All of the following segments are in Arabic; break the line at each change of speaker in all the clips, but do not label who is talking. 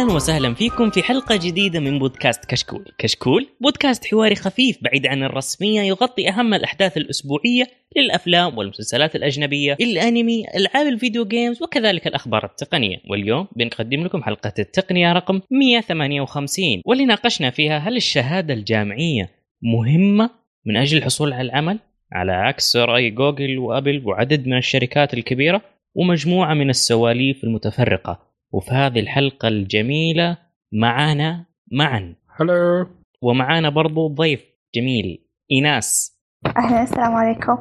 أهلا وسهلا فيكم في حلقة جديدة من بودكاست كشكول، كشكول بودكاست حواري خفيف بعيد عن الرسمية يغطي أهم الأحداث الأسبوعية للأفلام والمسلسلات الأجنبية، الأنمي، ألعاب ال video games وكذلك الأخبار التقنية، واليوم بنقدم لكم حلقة التقنية رقم 158 واللي ناقشنا فيها هل الشهادة الجامعية مهمة من أجل الحصول على العمل؟ على عكس رأي جوجل وأبل وعدد من الشركات الكبيرة ومجموعة من السواليف المتفرقة. وفي هذه الحلقة الجميلة معانا معا
هلو
ومعانا برضو ضيف جميل إيناس.
أهلا السلام عليكم.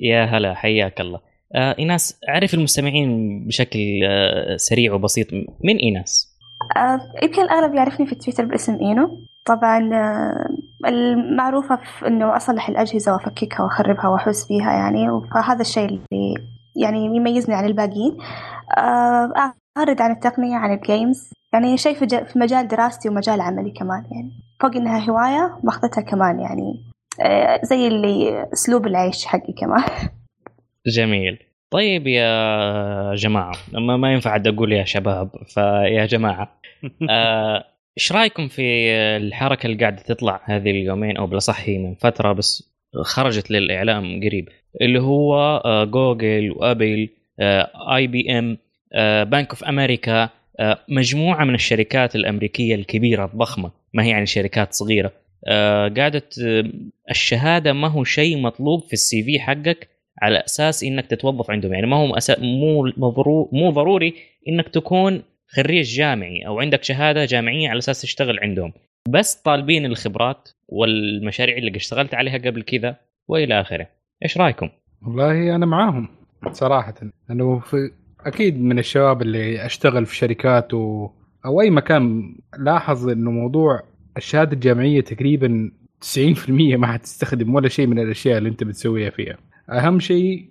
يا هلا حياك الله. آه إيناس أعرف المستمعين بشكل آه سريع وبسيط. من إيناس؟
آه يمكن الأغلب يعرفني في تويتر باسم إينو. طبعا آه المعروفة في أنه أصلح الأجهزة وأفككها وأخربها وأحس فيها يعني. فهذا الشيء اللي يعني يميزني عن الباقيين. آه أعرض عن التقنية عن الجيمز يعني شيء في, في مجال دراستي ومجال عملي كمان يعني. فوق إنها هواية ماخذتها كمان يعني آه، زي اللي أسلوب العيش حقي كمان.
جميل. طيب يا جماعة ما, ما ينفع أقول يا شباب فيا جماعة. آه، إيش رأيكم في الحركة اللي قاعدة تطلع هذه اليومين أو بالأصح هي من فترة بس خرجت للإعلام قريب اللي هو آه، جوجل وأبل IBM Bank of America مجموعة من الشركات الأمريكية الكبيرة الضخمة ما هي يعني شركات صغيرة. آه، قاعدة الشهادة ما هو شيء مطلوب في ال CV حقك على أساس إنك تتوظف عندهم. يعني ما هو. مو مو ضروري إنك تكون خريج جامعي أو عندك شهادة جامعية على أساس تشتغل عندهم. بس طالبين الخبرات والمشاريع اللي اشتغلت عليها قبل كذا وإلى آخره. إيش رأيكم؟
والله أنا معاهم صراحة. انه في أكيد من الشباب اللي أشتغل في شركات و... أو أي مكان لاحظ إنه موضوع الشهاده الجامعيه تقريبا 90% ما حتستخدم ولا شيء من الأشياء اللي أنت بتسويها فيها. أهم شيء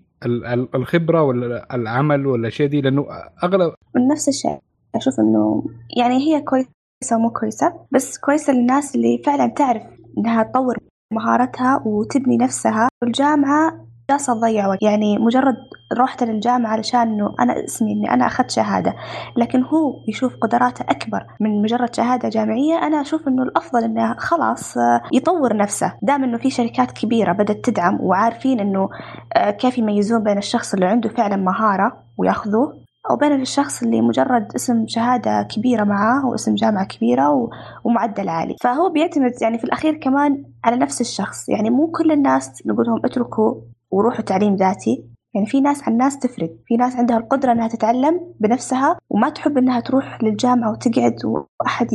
الخبرة ولا العمل ولا الاشياء دي لأنه اغلب
نفس الشيء. أشوف إنه يعني هي كويسة ومو كويسة بس كويسة للناس اللي فعلا تعرف إنها تطور مهارتها وتبني نفسها. الجامعة جالسة أضيع وقت. يعني مجرد رحت للجامعة علشان إنه أنا اسمي إني أنا أخذت شهادة. لكن هو يشوف قدراته أكبر. من مجرد شهادة جامعية أنا أشوف إنه الأفضل إنه خلاص آه، يطور نفسه. دام إنه في شركات كبيرة بدأت تدعم وعارفين إنه آه، كيف يميزون بين الشخص اللي عنده فعلا مهارة ويأخذوه أو بين الشخص اللي مجرد اسم شهادة كبيرة معاه واسم جامعة كبيرة ومعدل عالي. فهو بيعتمد يعني في الأخير كمان على نفس الشخص. يعني مو كل الناس نقول لهم اتركوا وروحوا تعليم ذاتي. يعني في ناس عن ناس تفرق. في ناس عندها القدرة أنها تتعلم بنفسها وما تحب أنها تروح للجامعة وتقعد وأحد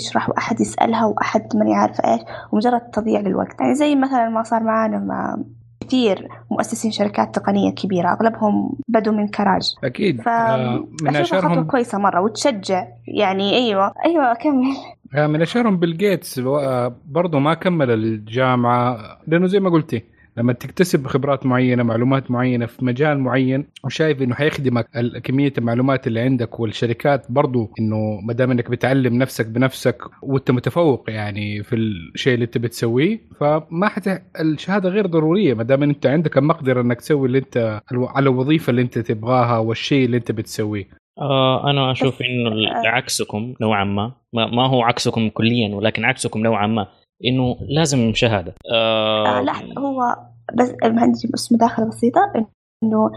يشرح وأحد يسألها وأحد من يعرف إيش ومجرد تضييع للوقت. يعني زي مثلا ما صار معانا مع كثير مؤسسين شركات تقنية كبيرة أغلبهم بدوا من كراج.
أكيد.
ف... آه من أشهرهم خطوة كويسة مرة وتشجع. يعني أيوة أيوة كمل
آه، من أشهرهم بيل جيتس. آه، برضه ما كمل الجامعة لأنه زي ما قلتي لما تكتسب خبرات معينة معلومات معينة في مجال معين وشايف إنه حيخدمك كمية المعلومات اللي عندك والشركات برضو إنه ما دام إنك بتعلم نفسك بنفسك وأنت متفوق يعني في الشيء اللي أنت بتسويه فما حت الشهادة غير ضرورية. ما دام أنت عندك المقدرة إنك تسوي اللي أنت على الوظيفة اللي أنت تبغاها والشيء اللي أنت بتسويه.
آه أنا أشوف إنه عكسكم نوعا ما ما هو عكسكم كليا ولكن عكسكم نوعا ما. إنه لازم شهادة.
آه, آه لا هو بس عندي بس مداخلة بسيطة إنه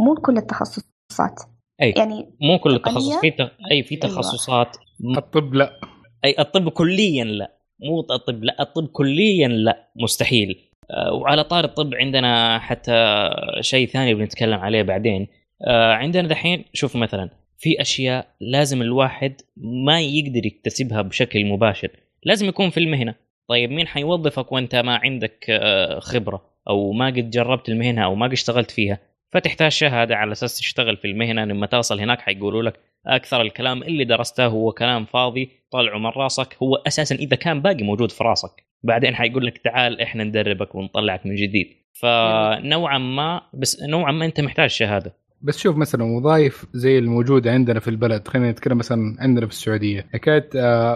مو كل التخصصات.
أي يعني مو كل التخصص في أي في أيوة. تخصصات
أيوة. الطب لا.
أي الطب كليا لا. مو الطب لا الطب كليا لا مستحيل. آه وعلى طار الطب عندنا حتى شيء ثاني بنتكلم عليه بعدين. آه عندنا دحين شوف مثلا في أشياء لازم الواحد ما يقدر يكتسبها بشكل مباشر. لازم يكون في المهنة. طيب مين حيوظفك وانت ما عندك آه، خبرة أو ما قد جربت المهنة أو ما قد اشتغلت فيها؟ فتحتاج شهادة على أساس تشتغل في المهنة لما توصل هناك حيقولوا لك أكثر الكلام اللي درسته هو كلام فاضي طلعه من راسك هو أساسا إذا كان باقي موجود في راسك. بعدين حيقول لك تعال إحنا ندربك ونطلعك من جديد. فنوعا ما بس نوعا ما أنت محتاج شهادة.
بس شوف مثلا وظائف زي الموجودة عندنا في البلد خلينا نتكلم مثلا عندنا في السعودية. حكايه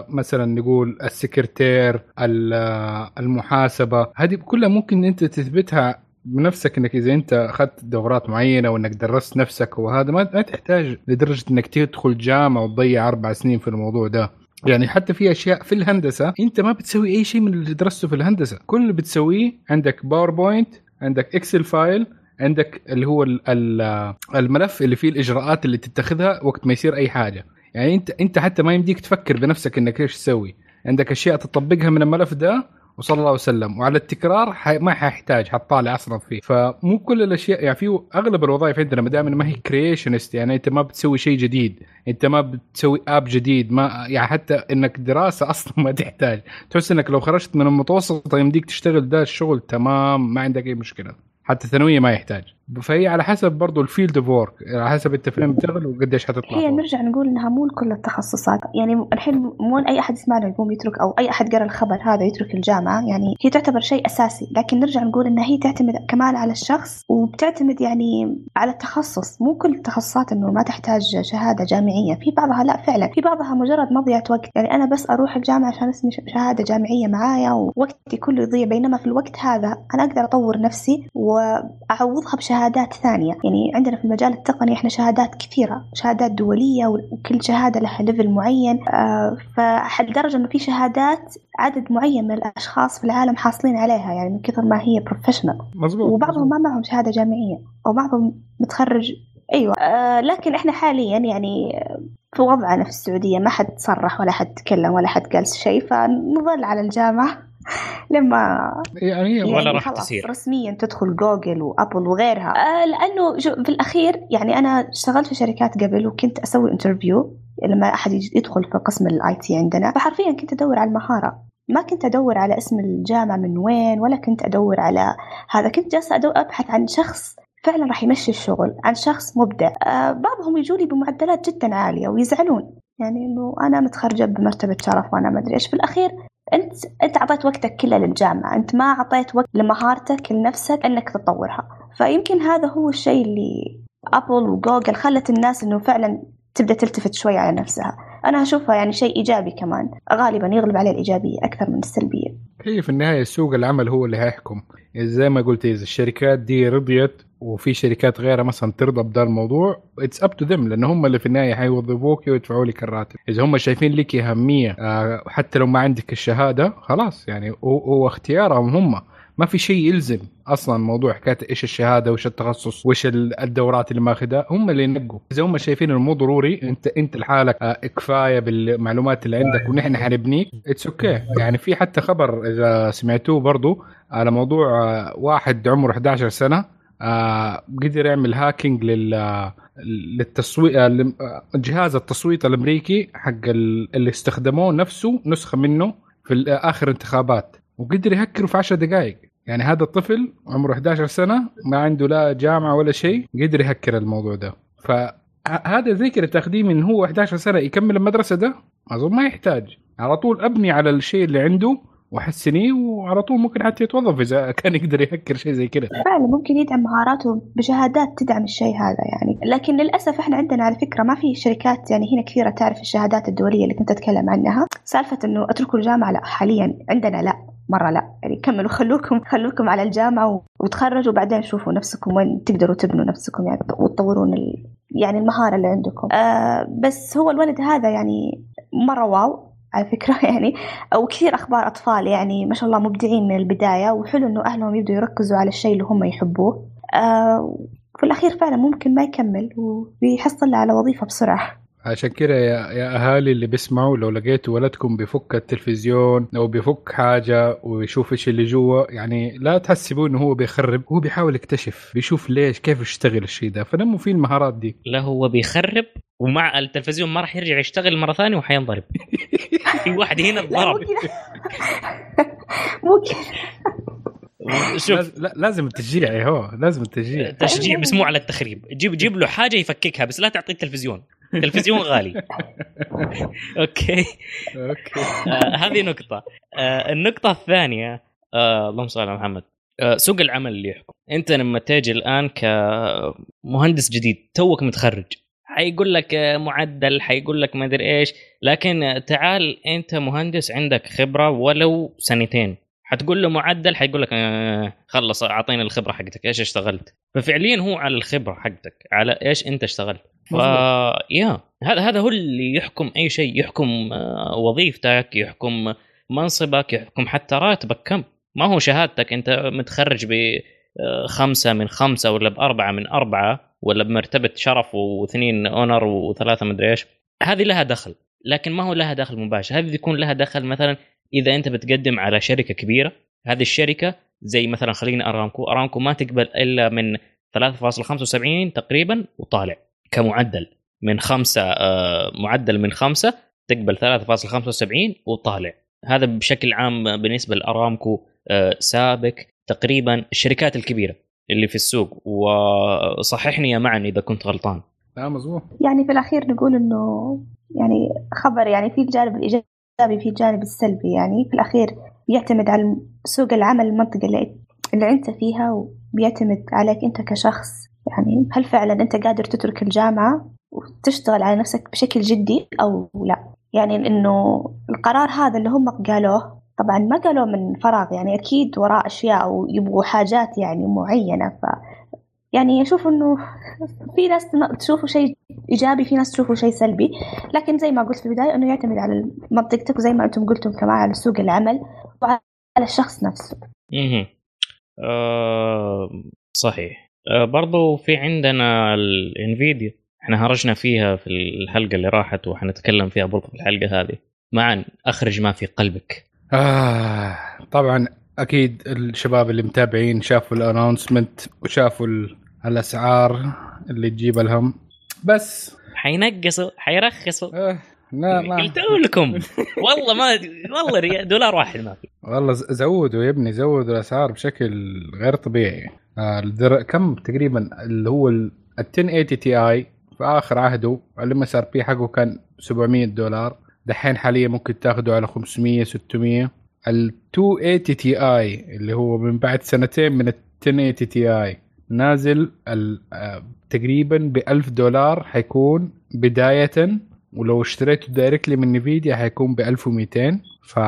مثلا نقول السكرتير آه، المحاسبة هذه كلها ممكن أنت تثبتها بنفسك إنك إذا أنت أخذت دورات معينة وإنك درست نفسك وهذا ما تحتاج لدرجة إنك تدخل جامعة وتضيع أربع سنين في الموضوع ده. يعني حتى في أشياء في الهندسة أنت ما بتسوي أي شيء من اللي درسته في الهندسة. كل اللي بتسويه عندك باوربوينت عندك Excel file عندك اللي هو ال- ال- الملف اللي فيه الإجراءات اللي تتخذها وقت ما يصير أي حاجة. يعني انت أنت حتى ما يمديك تفكر بنفسك إنك إيش تسوي. عندك أشياء تطبقها من الملف ده وصلى الله وسلم. وعلى التكرار. ما حيحتاج حتطالع أصلا فيه. فمو كل الاشياء يعني في أغلب الوظائف عندنا ما دام ما هي creationist يعني أنت ما بتسوي شيء جديد. أنت ما بتسوي app جديد ما يعني حتى إنك دراسة أصلا ما تحتاج. تحس إنك لو خرجت من المتوسطه يمديك تشتغل ده الشغل تمام ما عندك أي مشكلة. حتى ثانوية ما يحتاج. فهي على حسب برضو ال field of work على حسب أنت فين بتشتغل وقديش حتطلع
هي. نرجع نقول إنها مو كل التخصصات. يعني الحين مو أي أحد يسمعنا يقوم يترك أو أي أحد قرأ الخبر هذا يترك الجامعة. يعني هي تعتبر شيء أساسي لكن نرجع نقول إنها هي تعتمد كمان على الشخص وبتعتمد يعني على التخصص. مو كل التخصصات إنه ما تحتاج شهادة جامعية. في بعضها لا فعلا. في بعضها مجرد مضيعة وقت. يعني أنا بس أروح الجامعة عشان اسمي شهادة جامعية معايا ووقتي كله يضيع. بينما في الوقت هذا أنا أقدر أطور نفسي وأعوضها بشهادات ثانية. يعني عندنا في المجال التقني إحنا شهادات كثيرة. شهادات دولية وكل شهادة لها level معين. آه فلدرجة إنه في شهادات عدد معين من الأشخاص في العالم حاصلين عليها يعني من كثر ما هي professional
مظبوط
وبعضهم ما معهم شهادة جامعية أو بعضهم متخرج. أيوه. آه لكن إحنا حاليا يعني في وضعنا في السعودية ما حد صرح ولا حد تكلم ولا حد قال شيء فنظل على الجامعة. لما
يعني
ولا
يعني
راح
خلاص
تصير.
رسميا تدخل جوجل وأبل وغيرها. آه لأنه شو- في الأخير يعني أنا اشتغلت في شركات قبل وكنت أسوي interview لما أحد يدخل في قسم ال IT عندنا فحرفيا كنت أدور على المهارة. ما كنت أدور على اسم الجامعة من وين ولا كنت أدور على هذا. كنت جالسة أبحث عن شخص فعلا راح يمشي الشغل عن شخص مبدع. آه بعضهم يجوا لي بمعدلات جدا عالية ويزعلون. يعني إنه أنا متخرجة بمرتبة شرف وأنا ما أدري إيش. في الأخير أنت أنت أعطيت وقتك كله للجامعة. أنت ما أعطيت وقت لمهارتك لنفسك إنك تطورها فيمكن هذا هو الشيء اللي أبل وجوجل خلت الناس إنه فعلا تبدأ تلتفت شوي على نفسها. أنا أشوفها يعني شيء إيجابي كمان. غالبا يغلب عليه الإيجابية أكثر من السلبية.
هي في النهاية؟ سوق العمل هو اللي هيحكم. زي ما قلت إذا الشركات دي رضيت وفي شركات غيرها مثلا ترضى بدا الموضوع it's up to them لأن هم اللي في النهاية حيوظفوك ويدفعوا لك الراتب. إذا هم شايفين لك أهمية آه، حتى لو ما عندك الشهادة خلاص يعني هو, اختيارهم هم. ما في شيء يلزم أصلا موضوع حكاية إيش الشهادة وإيش التخصص وإيش ال- الدورات اللي ماخذها هم اللي ينقوا. إذا هم شايفين إنه مو ضروري أنت أنت لحالك آه، كفاية بالمعلومات اللي عندك ونحن حنبنيك it's okay يعني في حتى خبر إذا سمعتوه برضو على موضوع آه، واحد عمره 11 سنة آه، قدر يعمل hacking لل للتصويت جهاز التصويت الأمريكي حق ال- اللي استخدموه نفسه نسخة منه في آخر انتخابات. وقدر يهكره في 10 دقائق يعني هذا الطفل عمره 11 سنة ما عنده لا جامعة ولا شيء قدر يهكر الموضوع ده. فهذا كده تاخذيه من هو 11 سنة يكمل المدرسة ده؟ أظن ما يحتاج. على طول أبني على الشيء اللي عنده واحسنيه وعلى طول ممكن حتى يتوظف إذا كان يقدر يهكر شيء زي كده
فعلا ممكن يدعم مهاراته بشهادات تدعم الشيء هذا يعني. لكن للأسف إحنا عندنا على فكرة ما في شركات يعني هنا كثيرة تعرف الشهادات الدولية اللي كنت أتكلم عنها. سالفة إنه اتركوا الجامعة لا حاليا عندنا لا مرة لا. يعني كملوا خلوكم خلوكم على الجامعة وتخرجوا بعدين شوفوا نفسكم وين تقدروا تبنوا نفسكم يعني وتطورون ال... يعني المهارة اللي عندكم. آه بس هو الولد هذا يعني مرة واو. على فكرة. يعني أو كثير أخبار أطفال يعني ما شاء الله مبدعين من البداية وحلو إنه أهلهم يبدوا يركزوا على الشيء اللي هم يحبوه. آه في الأخير فعلا ممكن ما يكمل وبيحصل على وظيفة بسرعة.
عشان كده يا, يا أهالي اللي بيسمعوا لو لقيتوا ولدكم بيفك التلفزيون أو بيفك حاجة ويشوف إيش اللي جوا يعني لا تحسبوا إنه هو بيخرب هو بيحاول يكتشف بيشوف ليش كيف يشتغل الشيء ده. فنموا فيه المهارات دي.
لا هو بيخرب ومع التلفزيون ما راح يرجع يشتغل مرة ثانية وحينضرب. في واحد هنا اتضرب.
ممكن
شوف.
لاز- لا لازم التشجيع هو لازم التشجيع
تشجيع بس مو على التخريب. جيب جيب له حاجة يفككها بس لا تعطيه التلفزيون. التلفزيون غالي. Okay.
Okay.
آه هذه نقطة. آه النقطة الثانية آه اللهم صل على محمد. آه سوق العمل اللي يحكم. أنت لما تجي الآن كمهندس جديد توك متخرج. حيقول لك معدل حيقول لك ما أدري إيش. لكن تعال أنت مهندس عندك خبرة ولو سنتين. حتقول له معدل حيقول لك آه خلص أعطيني الخبرة حقتك. إيش اشتغلت؟ ففعليا هو على الخبرة حقتك على إيش أنت اشتغلت. ف يا هذا هذا هو اللي يحكم أي شيء يحكم آه وظيفتك يحكم منصبك يحكم حتى راتبك. كم؟ ما هو شهادتك. أنت متخرج بخمسه من خمسة ولا بأربعة من أربعة ولا بمرتبة شرف واثنين أونر وثلاثة مدري إيش؟ هذه لها دخل. لكن ما هو لها دخل مباشر. هذه يكون لها دخل مثلا إذا أنت بتقدم على شركة كبيرة هذه الشركة زي مثلا خلينا أرامكو أرامكو ما تقبل إلا من 3.75 تقريبا وطالع كمعدل من خمسة آه معدل من خمسة تقبل 3.75 وطالع. هذا بشكل عام بالنسبة لأرامكو آه سابك تقريبا الشركات الكبيرة اللي في السوق. وصححني يا معن إذا كنت غلطان.
لا مظبوط
يعني في الأخير نقول إنه يعني خبر يعني في الجانب الإيجابي في الجانب السلبي يعني في الأخير يعتمد على سوق العمل المنطقة اللي, اللي أنت فيها وبيعتمد عليك أنت كشخص. يعني هل فعلا أنت قادر تترك الجامعة وتشتغل على نفسك بشكل جدي أو لا؟ يعني إنه القرار هذا اللي هم قالوه طبعا ما قالوه من فراغ يعني أكيد وراء أشياء ويبغوا حاجات يعني معينة. ف يعني أشوف إنه في ناس تشوفه شيء إيجابي في ناس تشوفه شيء سلبي. لكن زي ما قلت في البداية إنه يعتمد على منطقتك وزي ما أنتم قلتم كمان على سوق العمل وعلى الشخص نفسه.
أها آه صحيح. آه برضو في عندنا الانفيديا إحنا هرجنا فيها في الحلقة اللي راحت وحنتكلم فيها برضو في الحلقة هذه. معا أخرج ما في قلبك.
آه طبعا أكيد الشباب اللي متابعين شافوا الانونسمنت وشافوا الأسعار اللي تجيب الهم بس.
حينقصوا حيرخصوا.
آه لا ما.
قلت لكم. والله ما والله دولار واحد ما في.
والله زودوا يا ابني زودوا الأسعار بشكل غير طبيعي. آه الدر... كم تقريبا اللي هو ال 1080 Ti في آخر عهده ال MSRP حقه كان 700 دولار. دحين حاليا ممكن تاخده على 500 600 ال 2080 Ti اللي هو من بعد سنتين من ال 1080 Ti نازل تقريبا ب 1000 دولار حيكون بداية ولو اشتريته directly من نفيديا حيكون ب 1200 ف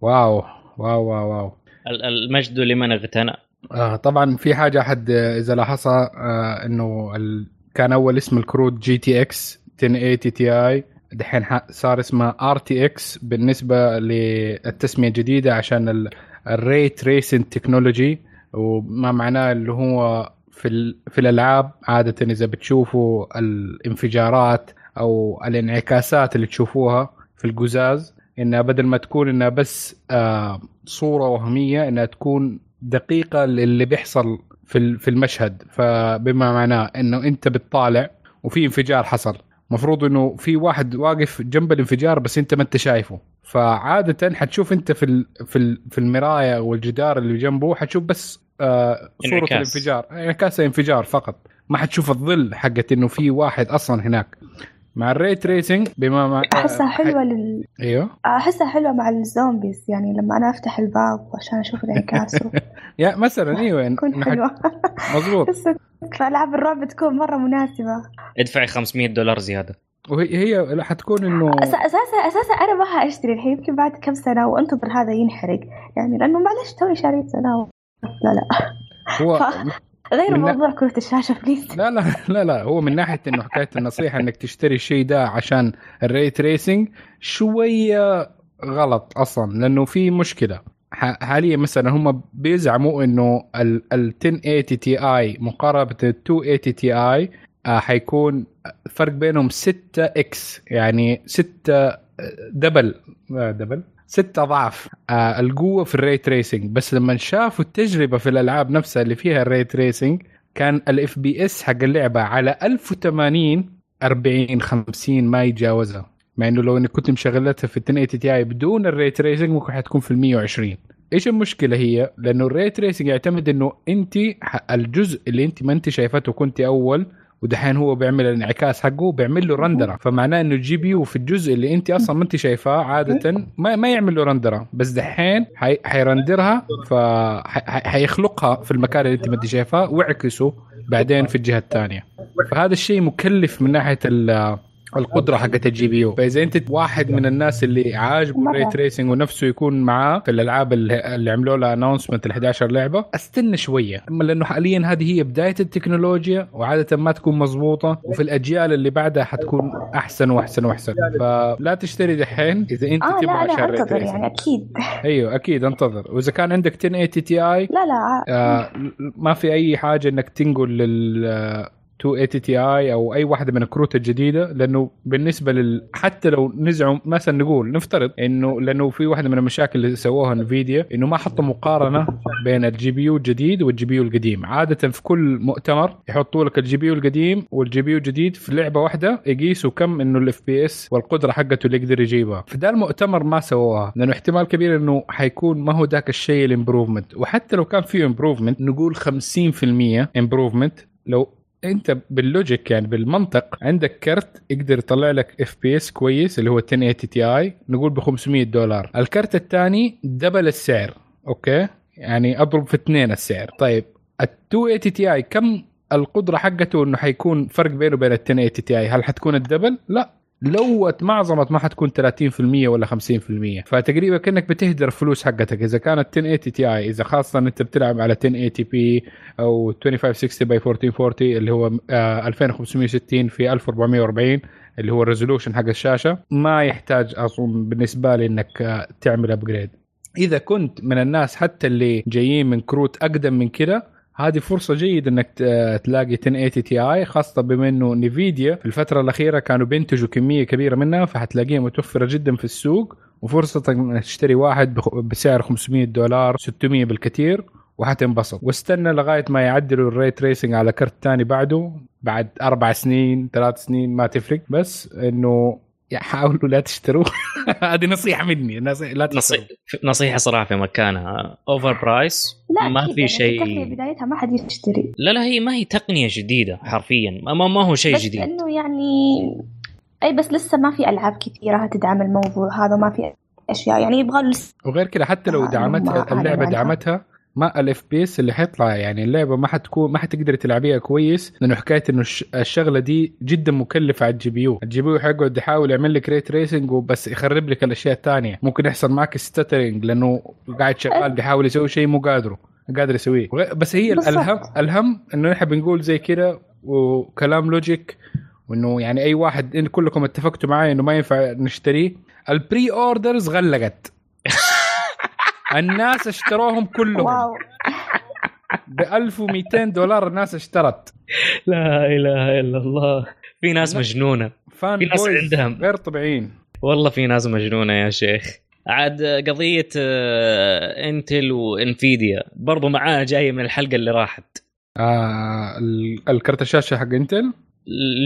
Wow wow wow wow.
المجد لمن اغتنى.
آه طبعا في حاجة حد إذا لاحظها آه إنه ال... كان أول اسم الكروت GTX 1080 Ti دحين صار اسمه RTX بالنسبة للتسمية الجديدة عشان ال ray tracing technology وما معناه اللي هو في في الألعاب عادة إذا بتشوفوا الانفجارات أو الانعكاسات اللي تشوفوها في القزاز إنها بدل ما تكون إنها بس آه صورة وهمية إنها تكون دقيقة للي بيحصل في في المشهد. فبما معناه إنه أنت بتطالع وفي انفجار حصل. مفروض إنه في واحد واقف جنب الانفجار بس أنت ما أنت شايفه. فعادة حتشوف أنت في في في المرايه والجدار اللي جنبه حتشوف بس آه صورة انعكاس. الانفجار. انعكاس الانفجار فقط. ما حتشوف الظل حقت إنه في واحد أصلا هناك. مع ال ray tracing بما مع
أحسها حلوة لل
أيوه.
أحسها حلوة مع ال zombies يعني لما أنا أفتح الباب عشان أشوف الانعكاس
يا مثلا أيوه.
تكون حلوة.
مضبوط
فالعاب الرعب تكون مرة مناسبة.
ادفعي 500 دولار زيادة.
وهي هي حتكون إنه
أساسا أساسا أنا ما حأشتري الحين يمكن بعد كم سنة وأنتظر هذا ينحرق. يعني لأنه معلش توي شريته لا لا لا.
هو
ف... غير موضوع كروت الشاشة please
لا لا لا لا. هو من ناحية إنه حكاية النصيحة إنك تشتري الشيء ده عشان ال ray tracing شوية غلط أصلا لأنه في مشكلة. حاليا مثلا هم بيزعموا إنه ال 1080 Ti مقارنة بال 280 Ti حيكون فرق بينهم 6 X يعني 6 double. double؟ ست أضعاف. آه القوة في ال ray tracing بس لما شافوا التجربة في الألعاب نفسها اللي فيها ال ray tracing كان ال FPS حق اللعبة على 1080 40 50 ما يتجاوزها. مع إنه لو انك كنت مشغلتها في 1080 Ti بدون ال ray tracing ممكن حتكون في ال 120 إيش المشكلة هي؟ لأنه ال ray tracing يعتمد إنه انت الجزء اللي انت ما انت شايفته كنت أول ودحين هو بيعمل الانعكاس حقه بيعمل له render ه فمعناه إنه ال GPU في الجزء اللي أنت أصلا ما أنت شايفاه عادة ما, ما يعمل له render ه بس دحين حي حي render ها فحيخلقها في المكان اللي أنت ما أنت شايفاه ويعكسه بعدين في الجهة الثانية. فهذا الشيء مكلف من ناحية القدرة حقت ال GPU فإذا أنت واحد من الناس اللي عاجبه.
ال
ray tracing ونفسه يكون معاه في الألعاب اللي اللي عملوا لها announcement ال 11 لعبة استنى شوية. أما لأنه حاليا هذه هي بداية التكنولوجيا وعادة ما تكون مضبوطة وفي الأجيال اللي بعدها حتكون أحسن وأحسن وأحسن. فلا تشتري دحين إذا أنت
آه
تبغى عشان tracing
يعني أكيد.
أيوه أكيد أنتظر. وإذا كان عندك 1080 Ti
لا لا
آه ما في أي حاجة إنك تنقل لل آه، 280 Ti أو أي واحدة من الكروت الجديدة لأنه بالنسبة لل حتى لو نزعوا مثلا نقول نفترض إنه لأنه في واحدة من المشاكل اللي سووها Nvidia إنه ما حطوا مقارنة بين ال GPU الجديد وال GPU القديم. عادة في كل مؤتمر يحطوا لك ال GPU القديم وال GPU الجديد في لعبة واحدة يقيسوا كم إنه ال FPS والقدرة حقته اللي يقدر يجيبها. ذا المؤتمر ما سووها لأنه احتمال كبير إنه حيكون ما هو ذاك الشيء ال improvement وحتى لو كان فيه improvement نقول 50% improvement لو انت بال logic يعني بالمنطق عندك كرت يقدر يطلع لك FPS كويس اللي هو 1080 Ti نقول ب 500 دولار. الكرت الثاني double السعر okay؟ يعني أضرب في اثنين السعر. طيب ال 280 Ti كم القدرة حقته إنه حيكون فرق بينه وبين ال 1080 Ti هل حتكون ال double؟ لا. لو اتمعظمت ما حتكون 30% ولا 50% فتقريبا كأنك بتهدر فلوس حقتك. إذا كانت 1080 Ti إذا خاصة أنت بتلعب على 1080 p أو 2560 by 1440 اللي هو آه 2560 في 1440 اللي هو ال resolution حق الشاشة ما يحتاج أظن بالنسبة لي إنك آه، تعمل upgrade إذا كنت من الناس حتى اللي جايين من كروت أقدم من كده هذه فرصة جيدة إنك تلاقي 1080 Ti خاصة بما إنه Nvidia في الفترة الأخيرة كانوا بينتجوا كمية كبيرة منها فحتلاقيها متوفرة جدا في السوق وفرصة إنك تشتري واحد بسعر 500 دولار 600 بالكثير وحتنبسط واستنى لغاية ما يعدلوا ال ray tracing على كرت تاني بعده بعد أربع سنين ثلاث سنين ما تفرق بس إنه يعني حاولوا لا تشتروا هذه نصيحة مني نصيحة لا تشتروا
نصيحه نصيحة صراحة في مكانها. overpriced
لا
ما
أكيد
في
يعني
شيء
بدايتها ما حد يشتري.
لا لا هي ما هي تقنية جديدة حرفيا. ما, ما هو شيء
بس
جديد.
إنه يعني أي بس لسه ما في ألعاب كثيرة تدعم الموضوع هذا ما في أشياء. يعني يبغى له لسه
وغير كده حتى لو
آه،
دعمتها
اللعبة.
دعمتها ما ال FPS اللي حيطلع يعني اللعبة ما حتكون ما حتقدر تلعبيها كويس لأنه حكاية إنه الش- الشغلة دي جدا مكلفة على ال GPU، ال GPU حيقعد يحاول يعمل لك ray tracing وبس يخرب لك الأشياء الثانية، ممكن يحصل معك stuttering لأنه قاعد شغال بيحاول يسوي شيء مو قادره قادر يسويه. بس هي
بالضبط.
الهم الهم إنه نحن بنقول زي كده وكلام logic وإنه يعني أي واحد إن كلكم اتفقتوا معي إنه ما ينفع نشتريه. ال pre-orders غلقت. الناس اشتروهم كلهم. ب 1200 دولار الناس اشترت.
لا إله إلا الله. في ناس. مجنونة.
fan
في ناس عندهم.
غير طبيعيين.
والله في ناس مجنونة يا شيخ. عاد قضية آه، Intel و Nvidia برضو معاها جاية من الحلقة اللي راحت.
آه ال- الكرت الشاشه حق
Intel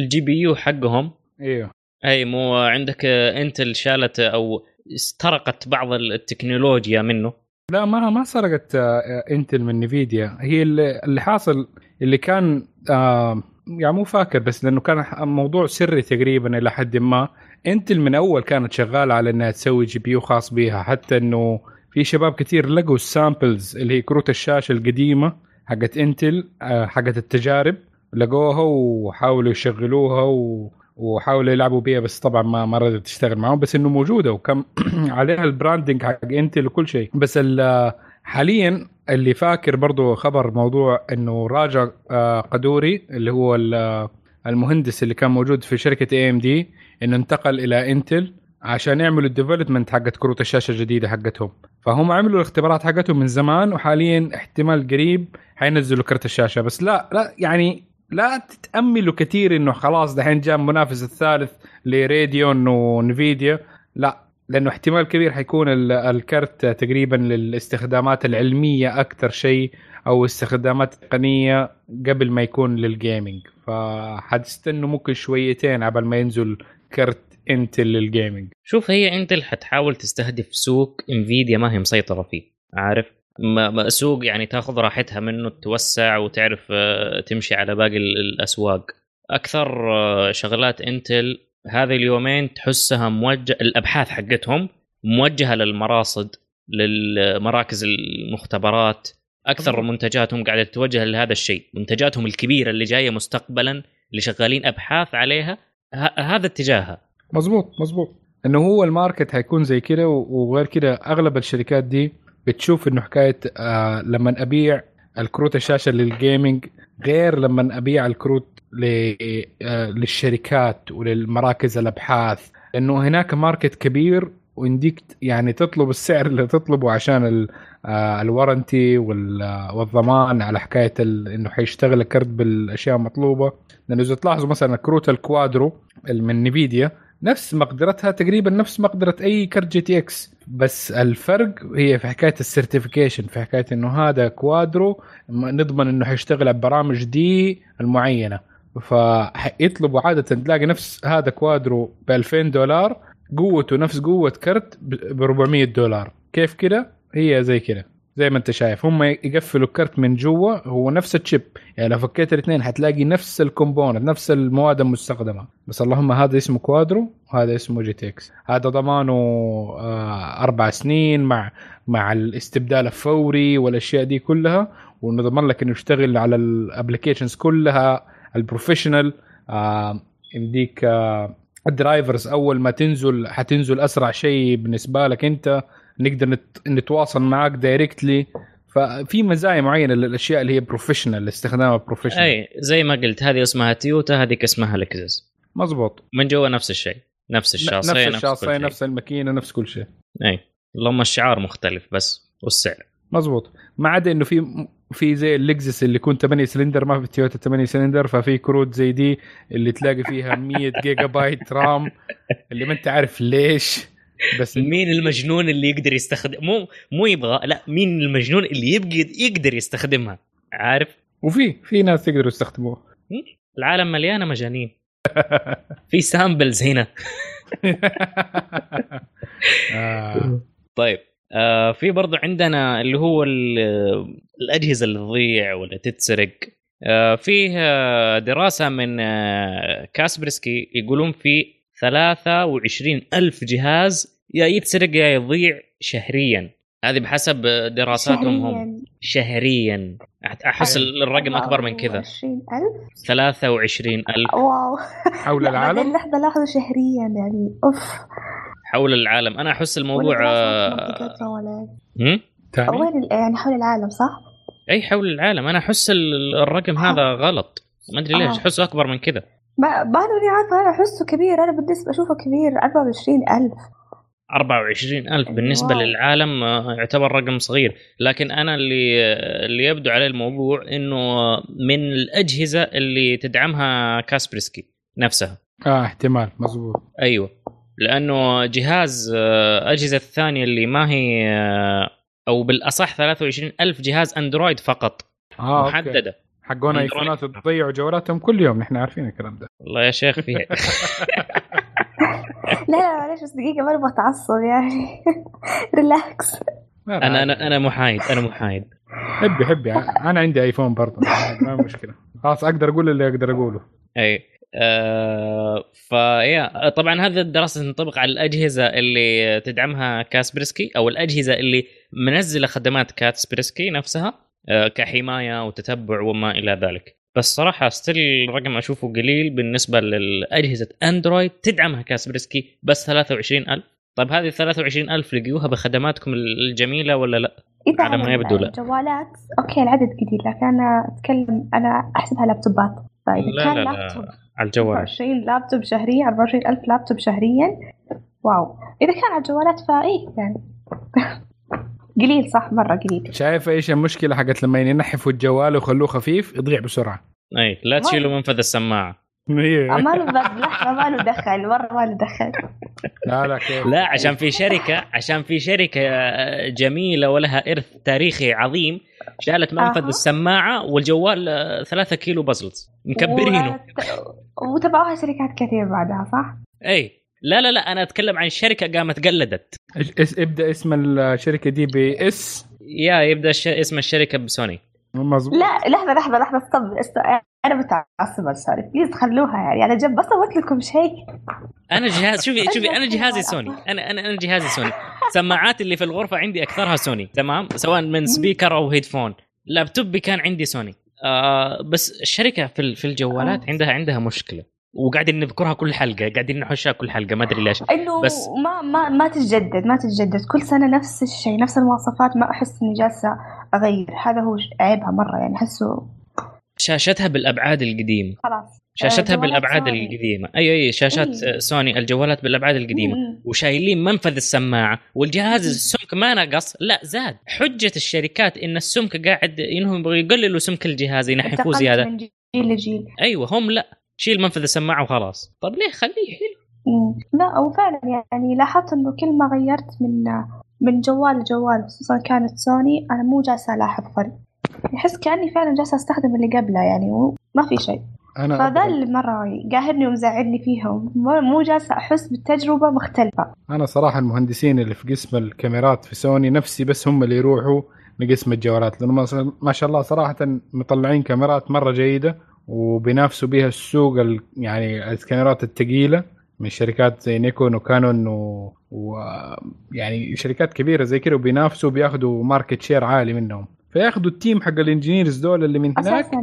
ال GPU حقهم.
إيوه.
أي مو عندك آه، Intel شالت أو استرقت بعض التكنولوجيا منه.
لا ما ما سرقت آه Intel من Nvidia هي اللي, حاصل اللي كان آه يعني مو فاكر بس لأنه كان موضوع سري تقريبا إلى حد ما. Intel من أول كانت شغالة على إنها تسوي GPU خاص بيها حتى إنه في شباب كثير لقوا ال samples اللي هي كروت الشاشة القديمة حقت Intel آه حقت التجارب لقوها وحاولوا يشغلوها و... وحاولوا يلعبوا بيها بس طبعا ما ما رضت تشتغل معهم بس إنه موجودة وكم عليها ال branding حق Intel وكل شيء. بس ال- حاليا اللي فاكر برضو خبر موضوع إنه راجع آه، قدوري اللي هو ال- المهندس اللي كان موجود في شركة AMD إنه انتقل إلى Intel عشان يعملوا ال development حقت كروت الشاشة الجديدة حقتهم. فهم عملوا الاختبارات حقتهم من زمان وحاليا احتمال قريب حينزلوا كرت الشاشة. بس لا لا يعني لا تتأملوا كثير إنه خلاص دحين جاء المنافس الثالث لراديون ونفيديا. لا لأنه احتمال كبير حيكون ال- الكرت تقريبا للاستخدامات العلمية أكثر شيء أو استخدامات تقنية قبل ما يكون للجيمنج فحتستنوا ممكن شويتين قبل ما ينزل كرت إنتل للجيمنج
شوف هي إنتل حتحاول تستهدف سوق إنفيديا ما هي مسيطرة فيه عارف؟ سوق يعني تاخذ راحتها منه توسع وتعرف آه، تمشي على باقي ال- الأسواق. أكثر آه، شغلات إنتل هذه اليومين تحسها موجه الأبحاث حقتهم موجهة للمراصد للمراكز المختبرات.
أكثر.
منتجاتهم قاعدة تتوجه لهذا الشيء. منتجاتهم الكبيرة اللي جاية مستقبلا اللي شغالين أبحاث عليها هذا اتجاهها.
مزبوط مزبوط إنه هو ال market حيكون زي كده وغير كده أغلب الشركات دي بتشوف إنه حكاية آه لما أبيع الكروت الشاشة لل gaming غير لما أبيع الكروت آه للشركات وللمراكز الأبحاث. لأنه هناك market كبير وينديك يعني تطلب السعر اللي تطلبه عشان آه ال warranty آه، والضمان على حكاية إنه حيشتغل الكرت بالأشياء المطلوبه لأنه إذا تلاحظوا مثلا كروت الكوادرو من نيفيديا نفس مقدرتها تقريبا نفس مقدرة أي كرت جي تي إكس. بس الفرق هي في حكاية ال certification في حكاية إنه هذا كوادرو نضمن إنه حيشتغل على البرامج دي المعينة. فيطلبوا عادة تلاقي نفس هذا كوادرو ب 2000 دولار قوته نفس قوة كرت ب 400 دولار. كيف كده؟ هي زي كده. زي ما انت شايف. هم يقفلوا الكرت من جوا هو نفس ال chip. يعني لو فكيت الاثنين حتلاقي نفس ال component نفس المواد المستخدمة. بس اللهم هذا اسمه كوادرو وهذا اسمه جي تي إكس. هذا ضمانه آه أربع سنين مع مع الاستبدال الفوري والأشياء دي كلها. ونضمن لك إنه يشتغل على ال applications كلها ال professional آه يمديك آه ال drivers أول ما تنزل حتنزل أسرع شيء بالنسبة لك أنت. نقدر نت- نتواصل معاك directly ففي مزايا معينة للأشياء اللي هي professional استخدامها professional
أي زي ما قلت هذه اسمها تويوتا هذيك اسمها لكزس
مزبوط
من جوا نفس الشيء. نفس الشاصيه
نفس الشاصيه
شيء.
نفس الماكينة نفس كل شيء.
أي اللهم الشعار مختلف بس والسعر.
مزبوط ما عدا إنه في في زي اللكزس اللي يكون 8 سلندر ما في تويوتا 8 سلندر ففي كروت زي دي اللي تلاقي فيها 100 gigabyte RAM اللي ما أنت عارف ليش. بس
مين المجنون اللي يقدر يستخدم مو مو يبغى لا مين المجنون اللي يبقى يقدر يستخدمها؟ عارف؟
وفي في ناس يقدروا يستخدموها.
العالم مليانة مجانين. في samples هنا.
آه.
طيب آه في برضو عندنا اللي هو ال- الأجهزة اللي تضيع ولا تتسرق. آه فيه آه، دراسة من آه كاسبرسكي يقولون في 23 ألف جهاز يا يتسرق يا يضيع شهريا. هذه بحسب دراساتهم هم.
شهرياً.
شهريا. أحس الرقم أكبر من كذا.
24000
23 ألف.
واو.
حول العالم؟
لحظة لحظة شهريا يعني. أوف.
حول العالم. أنا أحس الموضوع آه،
وين ال- يعني حول العالم صح؟
أي حول العالم. أنا أحس ال- الرقم هذا غلط. ما أدري ليش.
آه.
أحسه أكبر من كذا.
ما ما أنا عارفة أنا أحسه كبير أنا بالنسبة أشوفه كبير 24000
24 ألف. بالنسبة
واو.
للعالم آه، يعتبر رقم صغير. لكن أنا اللي اللي يبدو عليه الموضوع أنه من الأجهزة اللي تدعمها كاسبرسكي نفسها.
آه احتمال مزبوط
أيوة. لأنه جهاز آه، أجهزة الثانية اللي ما هي آه، أو بالأصح 23 ألف جهاز أندرويد فقط.
آه
okay.
حقون. ايفونات تضيعوا جوالاتهم كل يوم نحن عارفين الكلام ده.
والله يا شيخ في
لا لا معلش بس دقيقة ما نبغى تعصب يعني.
relax
عادي.
أنا أنا محايد أنا محايد.
happy happy. أنا عندي ايفون برضه ما مشكلة. خلاص أقدر أقول اللي أقدر أقوله.
أي آه فيا طبعا هذا الدراسة تنطبق على الأجهزة اللي تدعمها كاسبرسكي أو الأجهزة اللي منزلة خدمات كاسبرسكي نفسها. كحماية وتتبع وما إلى ذلك. بس صراحة still الرقم أشوفه قليل بالنسبة للأجهزة أندرويد تدعمها كاسبرسكي بس 23000 طيب هذه 23000 لقيوها بخدماتكم الجميلة ولا لا؟
إذا
على ما يبدو لا.
الجوالات okay العدد قليل لكن أنا أتكلم أنا أحسبها لابتوبات. فإذا
لا
كان
لا لا
لابتوب
على الجوال.
24 لابتوب شهريا 24000 لابتوب شهريا. واو. إذا كان على الجوالات فإيه يعني؟ قليل صح؟ مرة قليل
شايف إيش المشكلة حقت لما ينحفوا الجوال ويخلوه خفيف؟ يضيع بسرعة.
أي لا تشيلوا منفذ السماعة.
إيه.
ما له بس لحظة ما له دخل مرة ما له دخل.
لا لا كيف؟
لا عشان في شركة عشان في شركة آه، جميلة ولها إرث تاريخي عظيم شالت منفذ
أها.
السماعة والجوال آه، ثلاثة كيلو بازلز مكبرينه.
وت- وتبعوها شركات كثير بعدها صح؟
أي. لا لا لا أنا أتكلم عن شركة قامت قلدت.
ابدأ اسم الشركة دي ب S.
يا يبدأ الش... اسم الشركة بسوني.
مظبوط.
لا لحظة لحظة لحظة stop است- أنا متعصبة sorry. please خلوها يعني. أنا جنب بس أبغى لكم شيء.
أنا جهاز شوفي شوفي أنا جهازي سوني. أنا أنا أنا جهازي سوني. سماعات اللي في الغرفة عندي أكثرها سوني تمام؟ سواء من speaker أو headphone لابتوبي كان عندي سوني. آه بس الشركة في ال- في الجوالات
آه.
عندها عندها مشكلة. وقاعدين نذكرها كل حلقة قاعدين نحشها كل حلقة ما أدري ليش.
إنه
بس-
ما ما ما تتجدد ما تتجدد. كل سنة نفس الشيء نفس المواصفات ما أحس إني جالسة أغير. هذا هو عيبها مرة يعني أحسه
شاشتها بالأبعاد القديمة.
خلاص.
شاشتها بالأبعاد
سوني.
القديمة. اي اي شاشات
إي.
سوني الجوالات بالأبعاد القديمة.
مم.
وشايلين منفذ السماعة والجهاز السمك ما نقص. لا زاد. حجة الشركات إن السمك قاعد إنهم يقللوا سمك الجهاز ينحفوه زيادة.
من جيل لجيل.
أيوه هم لا. شيل منفذ السماعة وخلاص. طب ليه؟ خليه حلو.
لا وفعلا يعني لاحظت إنه كل ما غيرت من من جوال لجوال خصوصا كانت سوني أنا مو جالسة ألاحظ فرق. احس كأني فعلا جالسة أستخدم اللي قبله يعني وما في شيء.
أنا
فذا اللي مره قاهرني ومزعلني فيهم. مو مو جالسة أحس بالتجربة مختلفة.
أنا صراحة المهندسين اللي في قسم الكاميرات في سوني نفسي بس هم اللي يروحوا لقسم الجوالات لأنه ما- ما شاء الله صراحة مطلعين كاميرات مرة جيدة. وبينافسوا بها السوق ال- يعني الكاميرات الثقيله من شركات زي نيكون وكانون و... و... يعني شركات كبيرة زي كده وبينافسوا بياخذوا market share عالي منهم. فياخذوا ال team حق ال engineers دول اللي من هناك
أساسا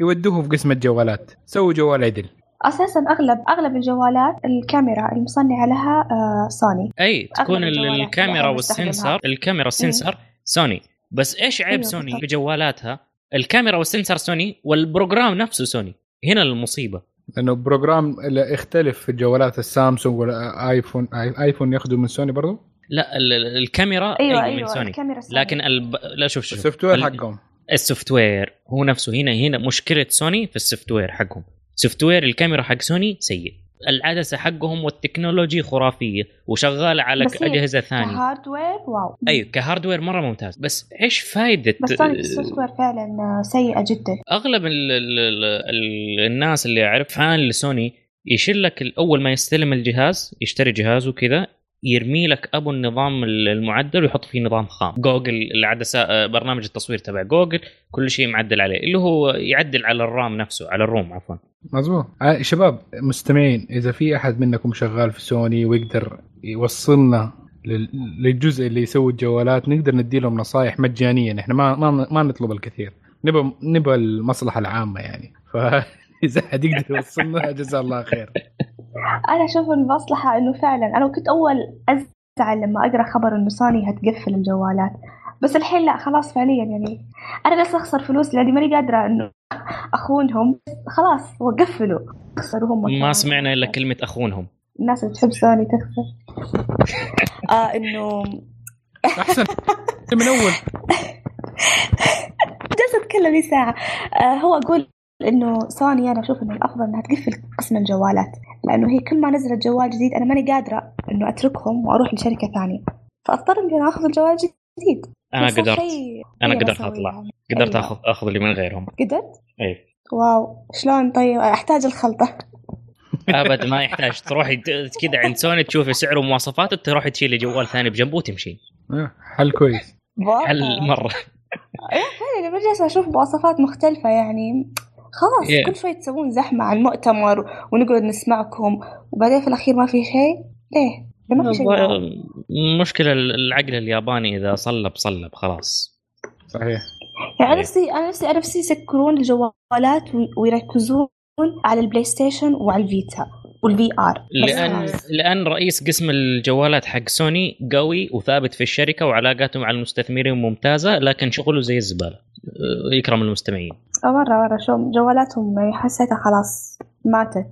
يودوه في قسم الجوالات. سووا جوال عدل.
أساسا اغلب أغلب الجوالات الكاميرا المصنعة لها آه سوني
أي تكون الكاميرا
وال
sensor الكاميرا وال sensor سوني بس إيش عيب
أيوة
سوني
بالضبط.
بجوالاتها الكاميرا وال sensor سوني وال program نفسه سوني. هنا المصيبة.
لأنه program اللي يختلف في جوالات السامسونج والايفون آي- آيفون ياخذوا من سوني برضو؟
لا ال- ال- الكاميرا
أيوه
أيوة
أيوه
من سوني.
الكاميرا سوني.
لكن الب... لا شوف شوف. ال software
حقهم.
ال software هو نفسه. هنا هنا مشكلة سوني في ال software حقهم. software الكاميرا حق سوني سيء. العدسة حقهم وال technology خرافية وشغاله على
أجهزة ثانية.
ك hardware؟
wow. أيوه
ك hardware مرة ممتاز. بس إيش فائده
بس ال soft ware فعلا سيئة جدا.
أغلب ال ال ال ال الناس اللي أعرف fan لسوني يشيل لك أول ما يستلم الجهاز يشتري جهازه كذا يرمي لك أبو النظام ال- المعدل ويحط فيه نظام خام. جوجل العدسه آه، برنامج التصوير تبع جوجل كل شيء معدل عليه اللي هو يعدل على ال RAM نفسه على ال ROM عفوا.
مظبوط. آه، شباب مستمعين إذا في أحد منكم شغال في سوني ويقدر يوصلنا لل- للجزء اللي يسوي الجوالات نقدر ندي لهم نصائح مجانيا إحنا ما ما نطلب الكثير. نبغى نبغى المصلحة العامة يعني. فاذا أحد يقدر يوصلنا جزاه الله خير.
أنا أشوف المصلحة إنه فعلا أنا كنت أول أزعل لما أقرأ خبر إنه سوني هتقفل الجوالات. بس الحين لا خلاص فعليا يعني. أنا بس أخسر فلوس لأني ماني قادرة إنه أخونهم. خلاص وقفلوا خسروا هم
ما. سمعنا إلا كلمة أخونهم.
الناس اللي تحب سوني تخسر. آه إنه
أحسن. من أول.
جالسة أتكلم لي ساعة. آه هو أقول انه سوني أنا أشوف إنه الأفضل إنها تقفل قسم الجوالات لأنه هي كل ما نزلت جوال جديد أنا ماني قادرة إنه أتركهم وأروح لشركة ثانية. فأضطر إني آخذ الجوال جديد. أنا
قدرت.
أنا
قدرت أطلع.
يعني.
قدرت
أيوة.
آخذ آخذ اللي من غيرهم.
قدرت؟
اي
واو. شلون؟ طيب أحتاج الخلطة.
أبد ما يحتاج. تروحي ت- كذا عند سوني تشوفي سعره ومواصفاته تروحي تشيلي جوال ثاني بجنبه وتمشي.
آه، حل كويس.
حل مرة.
فعلا أنا أشوف مواصفات مختلفة يعني. خلاص
Yeah.
كل شوي تسوون زحمة على المؤتمر ونقعد نسمعكم وبعدين في الأخير ما في شيء؟ ليه؟ ما في شيء؟
مشكلة العقل الياباني إذا صلب صلب خلاص.
صحيح.
يعني
إيه.
نفسي أنا نفسي أنا نفسي يسكرون الجوالات وي- ويركزون على البلاي ستيشن وعلى الفيتا وال VR.
لأن لأن رئيس قسم الجوالات حق سوني قوي وثابت في الشركة وعلاقاته مع المستثمرين ممتازة لكن شغله زي الزبالة أه، يكرم المستمعين.
مرة مرة شو جوالاتهم حسيتها خلاص ماتت.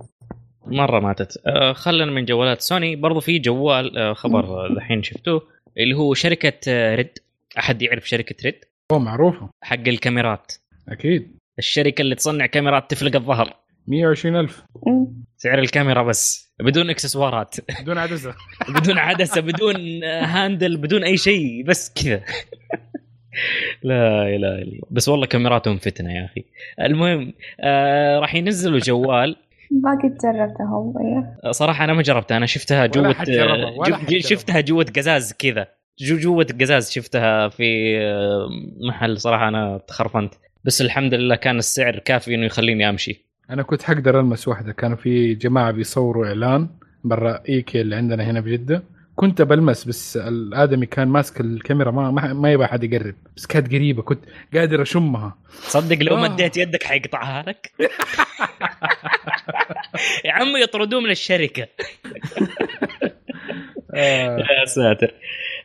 مرة ماتت. أه، خلنا من جوالات سوني. برضو في جوال أه، خبر الحين شفتوه اللي هو شركة أه، ريد. أحد يعرف شركة ريد؟
هو معروفة.
حق الكاميرات.
أكيد.
الشركة اللي تصنع كاميرات تفلق الظهر.
120000
مم.
سعر الكاميرا بس. بدون إكسسوارات.
بدون عدسة.
بدون عدسة بدون هاندل بدون أي شيء. بس كذا. لا إله إلا الله. بس والله كاميراتهم فتنة يا أخي. المهم آه راح ينزلوا جوال.
ما قد جربتهم أيوه.
صراحة أنا ما جربتها أنا شفتها
جوة جربها.
شفتها جوة قزاز كذا. جو جوة قزاز شفتها في آه، محل صراحة أنا تخرفنت. بس الحمد لله كان السعر كافي إنه يخليني أمشي.
أنا كنت حقدر ألمس واحدة كانوا في جماعة بيصوروا إعلان برا ايكي اللي عندنا هنا بجده كنت بلمس بس الآدمي كان ماسك الكاميرا ما ما, ما يبغى حد يقرب. بس كانت قريبة كنت قادر أشمها.
تصدق لو
آه.
مديت يدك حيقطعها لك. يا عمي يطردوه من الشركة.
آه.
يا ساتر.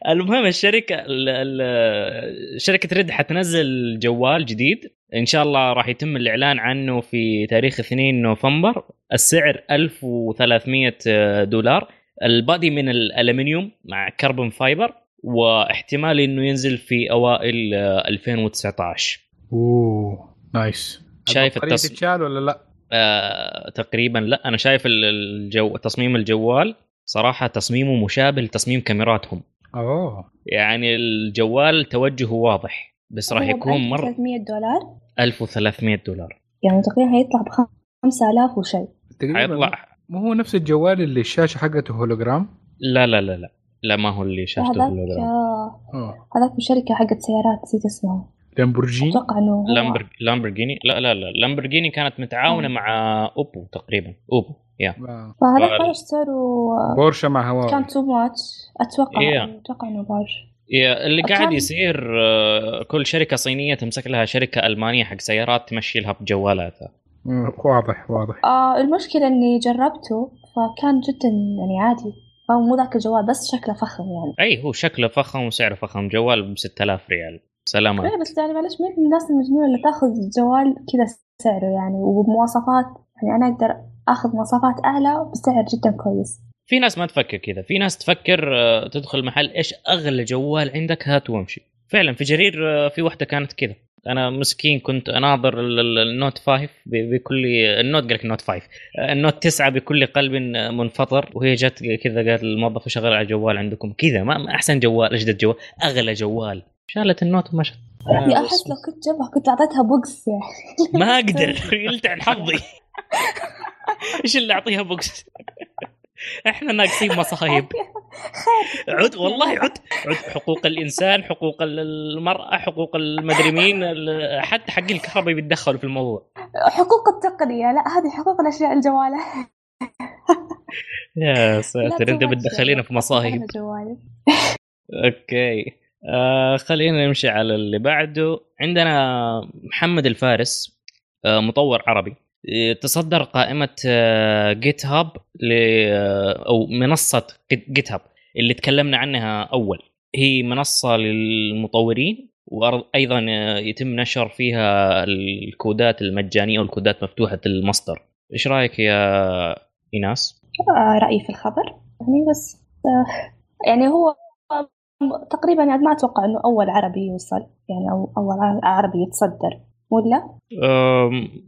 المهم الشركة ال- ال- شركة ريد حتنزل جوال جديد. إن شاء الله راح يتم الإعلان عنه في تاريخ 2 نوفمبر. السعر 1300 دولار. ال body من الألمنيوم مع carbon fiber واحتمال إنه ينزل في أوائل آه، 2019
أوه nice.
شايف
البطارية
التص-
تتشال ولا لا؟
آه تقريبا لا. أنا شايف ال- الجو تصميم الجوال صراحة تصميمه مشابه لتصميم كاميراتهم.
أوه.
يعني الجوال توجهه واضح بس راح يكون مره
300 دولار.
1300 دولار.
يعني تقريبا هيطلع ب 5000 وشيء.
تقريبا.
حيطلع
مو هو نفس الجوال اللي الشاشة حقته هولوجرام؟
لا لا لا لا. لا ما هو اللي شاشته هولوجرام.
آه،
آه.
هذاك من شركة حقت سيارات نسيت اسمها
لامبورجيني؟
أتوقع إنه
لامبرج... لامبرجيني لا لا لا. لامبرجيني كانت متعاونة
آه.
مع أوبو تقريبا. أوبو yeah.
آه.
فهذاك بلاش سعره
بورشة مع هواوي.
كان too much أتوقع
Yeah.
أتوقع إنه باج
يا اللي قاعد يصير آه، كل شركة صينية تمسك لها شركة ألمانية حق سيارات تمشي لها بجوالاتها.
واضح واضح.
آه المشكلة إني جربته فكان جدا يعني عادي. هو مو ذاك الجوال بس شكله فخم يعني.
أي هو شكله فخم وسعره فخم. جوال ب 6000 ريال. سلامات
إيه بس يعني معلش مين من الناس المجنونة اللي تأخذ جوال كذا سعره يعني وبمواصفات؟ يعني أنا أقدر أخذ مواصفات أعلى بسعر جدا كويس.
في ناس ما تفكر كذا. في ناس تفكر آه، تدخل محل إيش أغلى جوال عندك؟ هات وامشي. فعلا في جرير آه، في واحدة كانت كذا. أنا مسكين كنت أناظر ال- ال- النوت 5 ب- بكل النوت قال لك النوت 5 آه، النوت 9 بكل قلب منفطر وهي جت كذا قالت الموظف شغل على جوال عندكم. كذا ما أحسن جوال أجدد جوال أغلى جوال. شالت النوت ومشت
يا أحس لو كنت جنبها كنت أعطيتها بوكس. يعني
ما أقدر يلتعن حظي. إيش اللي أعطيها بوكس؟ إحنا ناقصين مصايب. عد والله عد. عد حقوق الإنسان حقوق المرأة حقوق المدري مين حتى حق الكهرباء بيتدخلوا في الموضوع.
حقوق التقنية لا هذه حقوق الأشياء الجوالة.
يا ساتر
أنت
بتدخلينا. في مصايب. أوكي. آه خلينا نمشي على اللي بعده. عندنا محمد الفارس آه مطور عربي. تصدر قائمة جيت هاب أو منصة جيت هاب اللي تكلمنا عنها أول. هي منصة للمطورين وأيضا آه، يتم نشر فيها الكودات المجانية والكودات مفتوحة المصدر. إيش رأيك يا إيناس؟
آه، رأيي في الخبر. يعني بس آه، يعني هو تقريبا يعني ما أتوقع إنه أول عربي يوصل يعني أو أول عربي يتصدر. ولا؟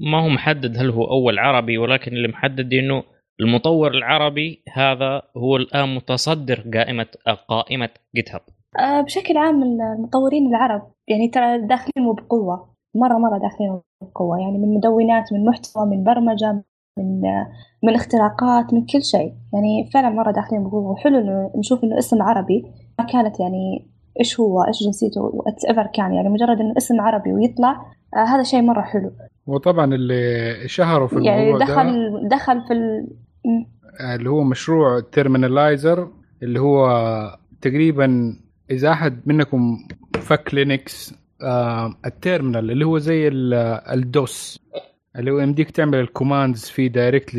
ما هو محدد هل هو أول عربي ولكن اللي محدد إنه المطور العربي هذا هو الآن متصدر قائمه قائمة GitHub.
آه، بشكل عام المطورين العرب يعني ترى داخلين بقوة. مرة مرة داخلين بقوة. يعني من مدونات من محتوى من برمجة من من اختراقات من كل شيء. يعني فعلا مرة داخلين بقوة. وحلو إنه نشوف إنه اسم عربي. ما كانت يعني إيش هو؟ إيش جنسيته؟ whatever كان؟ يعني مجرد إنه اسم عربي ويطلع آه هذا شيء مرة حلو.
وطبعا اللي شهروا في
يعني
الموضوع ده
دخل دخل في ال...
اللي هو مشروع Terminalizer اللي هو تقريبا إذا أحد منكم فك Linux آه ال terminal اللي هو زي ال- ال DOS. اللي هو يمديك تعمل ال commands فيه direct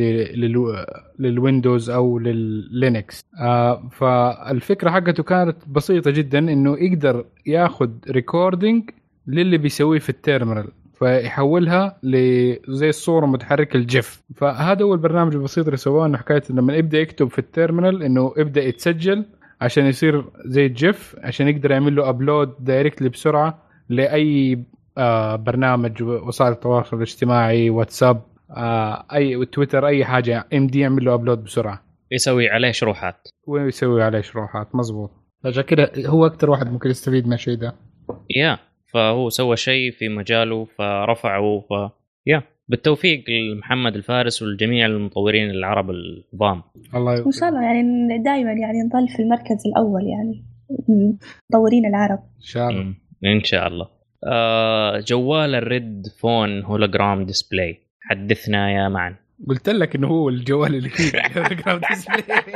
لل Windows أو لل Linux آه فالفكرة حقته كانت بسيطة جدا إنه يقدر ياخذ recording للي بيسويه في ال terminal فيحولها لزي الصورة متحركة ال GIF فهذا هو البرنامج البسيط اللي سواه إنه حكاية لما يبدأ يكتب في ال terminal إنه يبدأ يتسجل عشان يصير زي ال GIF عشان يقدر يعمل له upload directly بسرعة لأي برنامج وسائل التواصل الاجتماعي واتساب آه أي تويتر أي حاجة يمديه يعمل له upload بسرعة.
يسوي عليه شروحات.
ويسوي عليه شروحات مزبوط عشان كده هو أكثر واحد ممكن يستفيد من الشيء ده.
yeah فهو سوى شيء في مجاله فرفعه ف yeah بالتوفيق لمحمد الفارس ولجميع المطورين العرب العظام
الله
وان شاء الله يعني دائما يعني نظل في المركز الأول يعني مطورين العرب.
إن شاء الله.
إن شاء الله. آه جوال ال RED phone hologram display. حدثنا يا معن.
قلت لك إنه هو الجوال اللي فيه الهولوجرام ديسبلاي.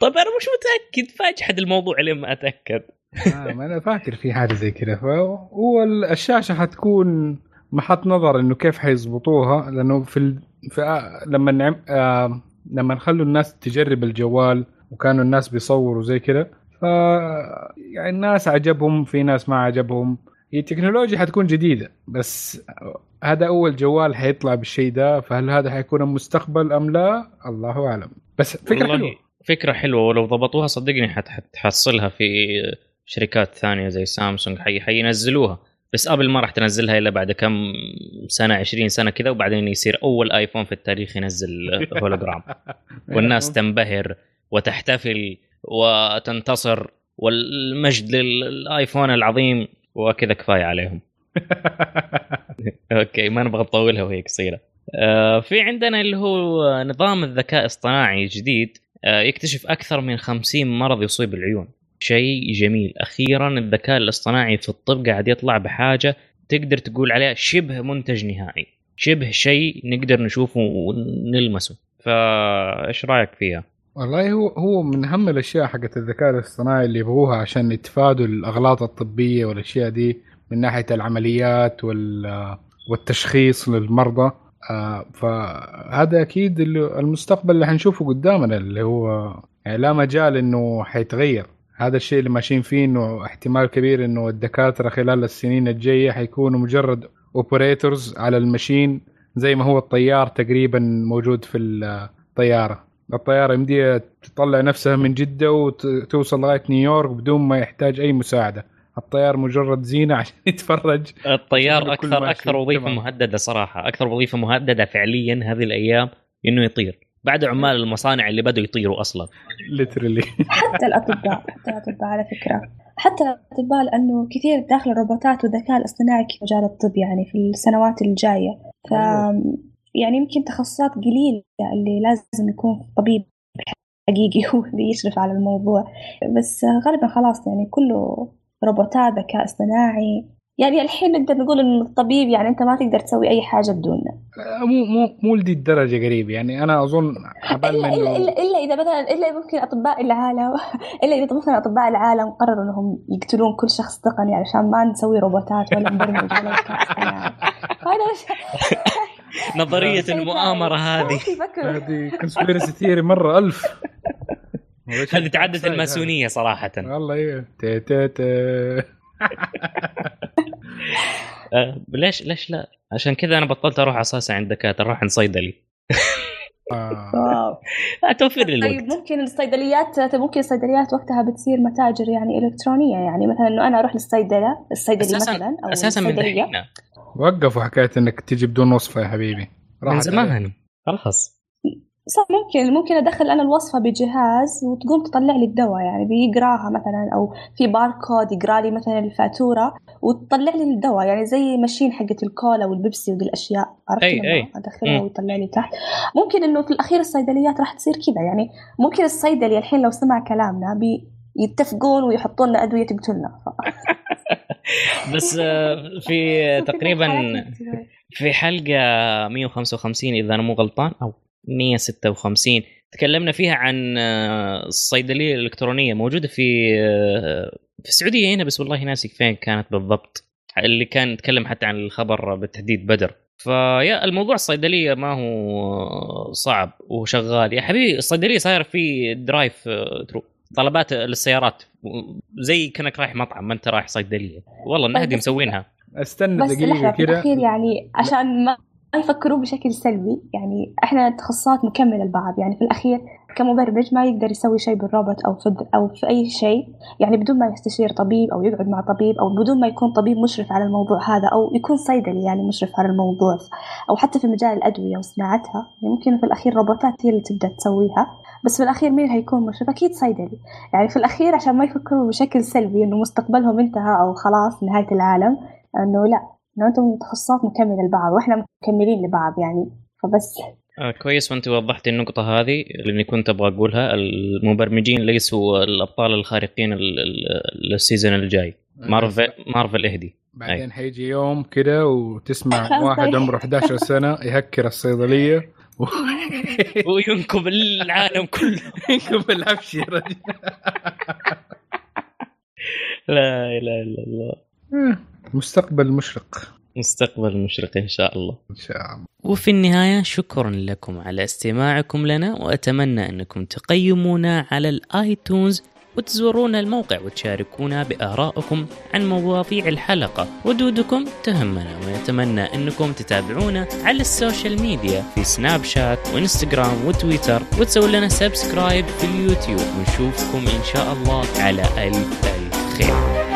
طيب أنا مش متأكد. فاجحد الموضوع لين ما أتأكد.
آه ما أنا فاكر في حاجة زي كذا. فهو ال- الشاشه حتكون محط نظر إنه كيف حيظبطوها لأنه في, ال... في آه لما نعم آه لما نخلوا الناس تجرب الجوال وكانوا الناس بيصوروا زي كذا ف يعني الناس عجبهم في ناس ما عجبهم. هي التكنولوجيا حتكون جديدة بس هذا أول جوال حيطلع بالشيء ده فهل هذا حيكون المستقبل أم لا؟ الله أعلم. بس
فكرة
حلوة.
فكرة حلوة ولو ضبطوها صدقني حت- حتحصلها في شركات ثانية زي سامسونج حي حينزلوها. بس ابل ما راح تنزلها إلا بعد كم سنة 20 سنة كذا وبعدين يصير أول آيفون في التاريخ ينزل هولوجرام. والناس تنبهر وتحتفل وتنتصر والمجد للآيفون العظيم وكذا كفاية عليهم. أوكي ما نبغى نطولها وهي قصيرة. آه، في عندنا اللي هو نظام الذكاء الاصطناعي جديد آه، يكتشف أكثر من 50 مرض يصيب العيون. شيء جميل. أخيرا الذكاء الاصطناعي في الطب قاعد يطلع بحاجة تقدر تقول عليها شبه منتج نهائي. شبه شيء نقدر نشوفه ونلمسه. فايش رأيك فيها؟
والله هو هو من أهم الأشياء حقت الذكاء الاصطناعي اللي يبغوها عشان يتفادوا الأغلاط الطبية والأشياء دي من ناحية العمليات وال والتشخيص للمرضى. آه، فهذا أكيد المستقبل اللي حنشوفه قدامنا اللي هو يعني لا مجال إنه حيتغير. هذا الشيء اللي ماشيين فيه إنه احتمال كبير إنه الدكاترة خلال السنين الجاية حيكونوا مجرد اوبريتورز على المشين زي ما هو الطيار تقريبا موجود في الطيارة. الطيارة يمديها تطلع نفسها من جدة وتوصل لغاية نيويورك بدون ما يحتاج أي مساعدة. الطيار مجرد زينة عشان يتفرج.
الطيار
أكثر
أكثر وظيفة
تمام.
مهددة صراحة. أكثر وظيفة مهددة فعليا هذه الأيام إنه يطير. بعد عمال المصانع اللي بدوا يطيروا أصلا.
ليترلي
حتى الأطباء حتى الأطباء على فكرة. حتى الأطباء لأنه كثير داخل الروبوتات والذكاء الاصطناعي في مجال الطب يعني في السنوات الجاية. ف يعني يمكن تخصصات قليلة اللي لازم يكون طبيب حقيقي هو اللي يشرف على الموضوع. بس غالبا خلاص يعني كله روبوتات ذكاء اصطناعي. يعني الحين نقدر نقول انه الطبيب يعني أنت ما تقدر تسوي أي حاجة بدونه
مو مو مو لدي الدرجة قريب. يعني أنا أظن عبال ما إلا
إلا إلا إذا مثلا إلا ممكن أطباء العالم إلا إذا مثلا أطباء العالم قرروا إنهم يقتلون كل شخص تقني علشان ما نسوي روبوتات ولا نبرمج ولا هذا
نظرية
المؤامرة.
هذه.
هذه conspiracy theory مرة ألف.
هذه. تعدت الماسونية صراحة.
والله إيه. تي تي تي
أه ليش ليش لا؟ عشان كذا أنا بطلت أروح أساسا عند دكاترة. أروح عند صيدلي.
آه.
wow.
آه، توفير لي
طيب
الوقت.
ممكن الصيدليات ممكن الصيدليات وقتها بتصير متاجر يعني إلكترونية يعني. مثلا إنه أنا أروح للصيدله الصيدلي مثلا أو
أساسا من دحين
وقفوا حكاية إنك تجي بدون وصفة يا حبيبي.
من زمان. خلاص.
صح ممكن ممكن أدخل أنا الوصفة بجهاز وتقوم تطلع لي الدواء يعني بيقراها مثلا أو في باركود يقرأ لي مثلا الفاتورة وتطلع لي الدواء يعني زي machine حقت الكولا والبيبسي وذي الأشياء. عرفت
أي- أي. أدخلها.
ويطلع لي تحت. ممكن إنه في الأخير الصيدليات راح تصير كذا يعني ممكن الصيدلي الحين لو سمع كلامنا بي يتفقون ويحطون لنا أدوية تقتلنا.
بس آه، في تقريبا. في حلقة 155 إذا أنا مو غلطان أو 156 تكلمنا فيها عن آه، الصيدلية الإلكترونية موجودة في آه، في السعودية هنا بس والله ناسي فين كانت بالضبط. اللي كان يتكلم حتى عن الخبر بتحديد بدر. فيا الموضوع الصيدلية ما هو صعب وشغال. يا حبيبي الصيدلية صاير في drive thru طلبات للسيارات. زي كأنك رايح مطعم ما أنت رايح صيدلية. والله النهدي
طيب.
مسوينها
استنى
دقيقة
كده.
الأخير يعني عشان ما ما يفكروا بشكل سلبي يعني إحنا تخصصات مكملة لبعض. يعني في الأخير كمبرمج ما يقدر يسوي شيء بالروبوت أو في أو في أي شيء. يعني بدون ما يستشير طبيب أو يقعد مع طبيب أو بدون ما يكون طبيب مشرف على الموضوع هذا أو يكون صيدلي يعني مشرف على الموضوع أو حتى في مجال الأدوية وصناعتها. يعني ممكن في الأخير روبوتات هي اللي تبدأ تسويها. بس في الأخير مين هيكون مشرف؟ أكيد صيدلي يعني في الأخير عشان ما يفكروا بشكل سلبي إنه مستقبلهم انتهى أو خلاص نهاية العالم إنه لا إنه أنتم تخصصات مكملة لبعض وإحنا مكملين لبعض يعني. فبس.
آه كويس. وأنت وضحت النقطة هذه لاني كنت أبغى أقولها. المبرمجين ليسوا الأبطال الخارقين ال- ال- ال season الجاي. مارفل مارفل إهدي.
بعدين حيجي يوم كده وتسمع واحد
طيب.
عمره 11 سنة يهكر الصيدلية.
وينكب العالم كله.
ينكب العفش يا رجل.
لا إله إلا الله.
مستقبل مشرق.
مستقبل مشرق إن شاء الله.
إن شاء الله.
وفي النهاية شكرا لكم على استماعكم لنا وأتمنى أنكم تقيمونا على ال iTunes وتزورون الموقع وتشاركونا بآرائكم عن مواضيع الحلقة. ردودكم تهمنا ونتمنى أنكم تتابعونا على ال social media في Snapchat وإنستغرام وتويتر وتسوون لنا subscribe في اليوتيوب. ونشوفكم إن شاء الله على ألف ألف خير.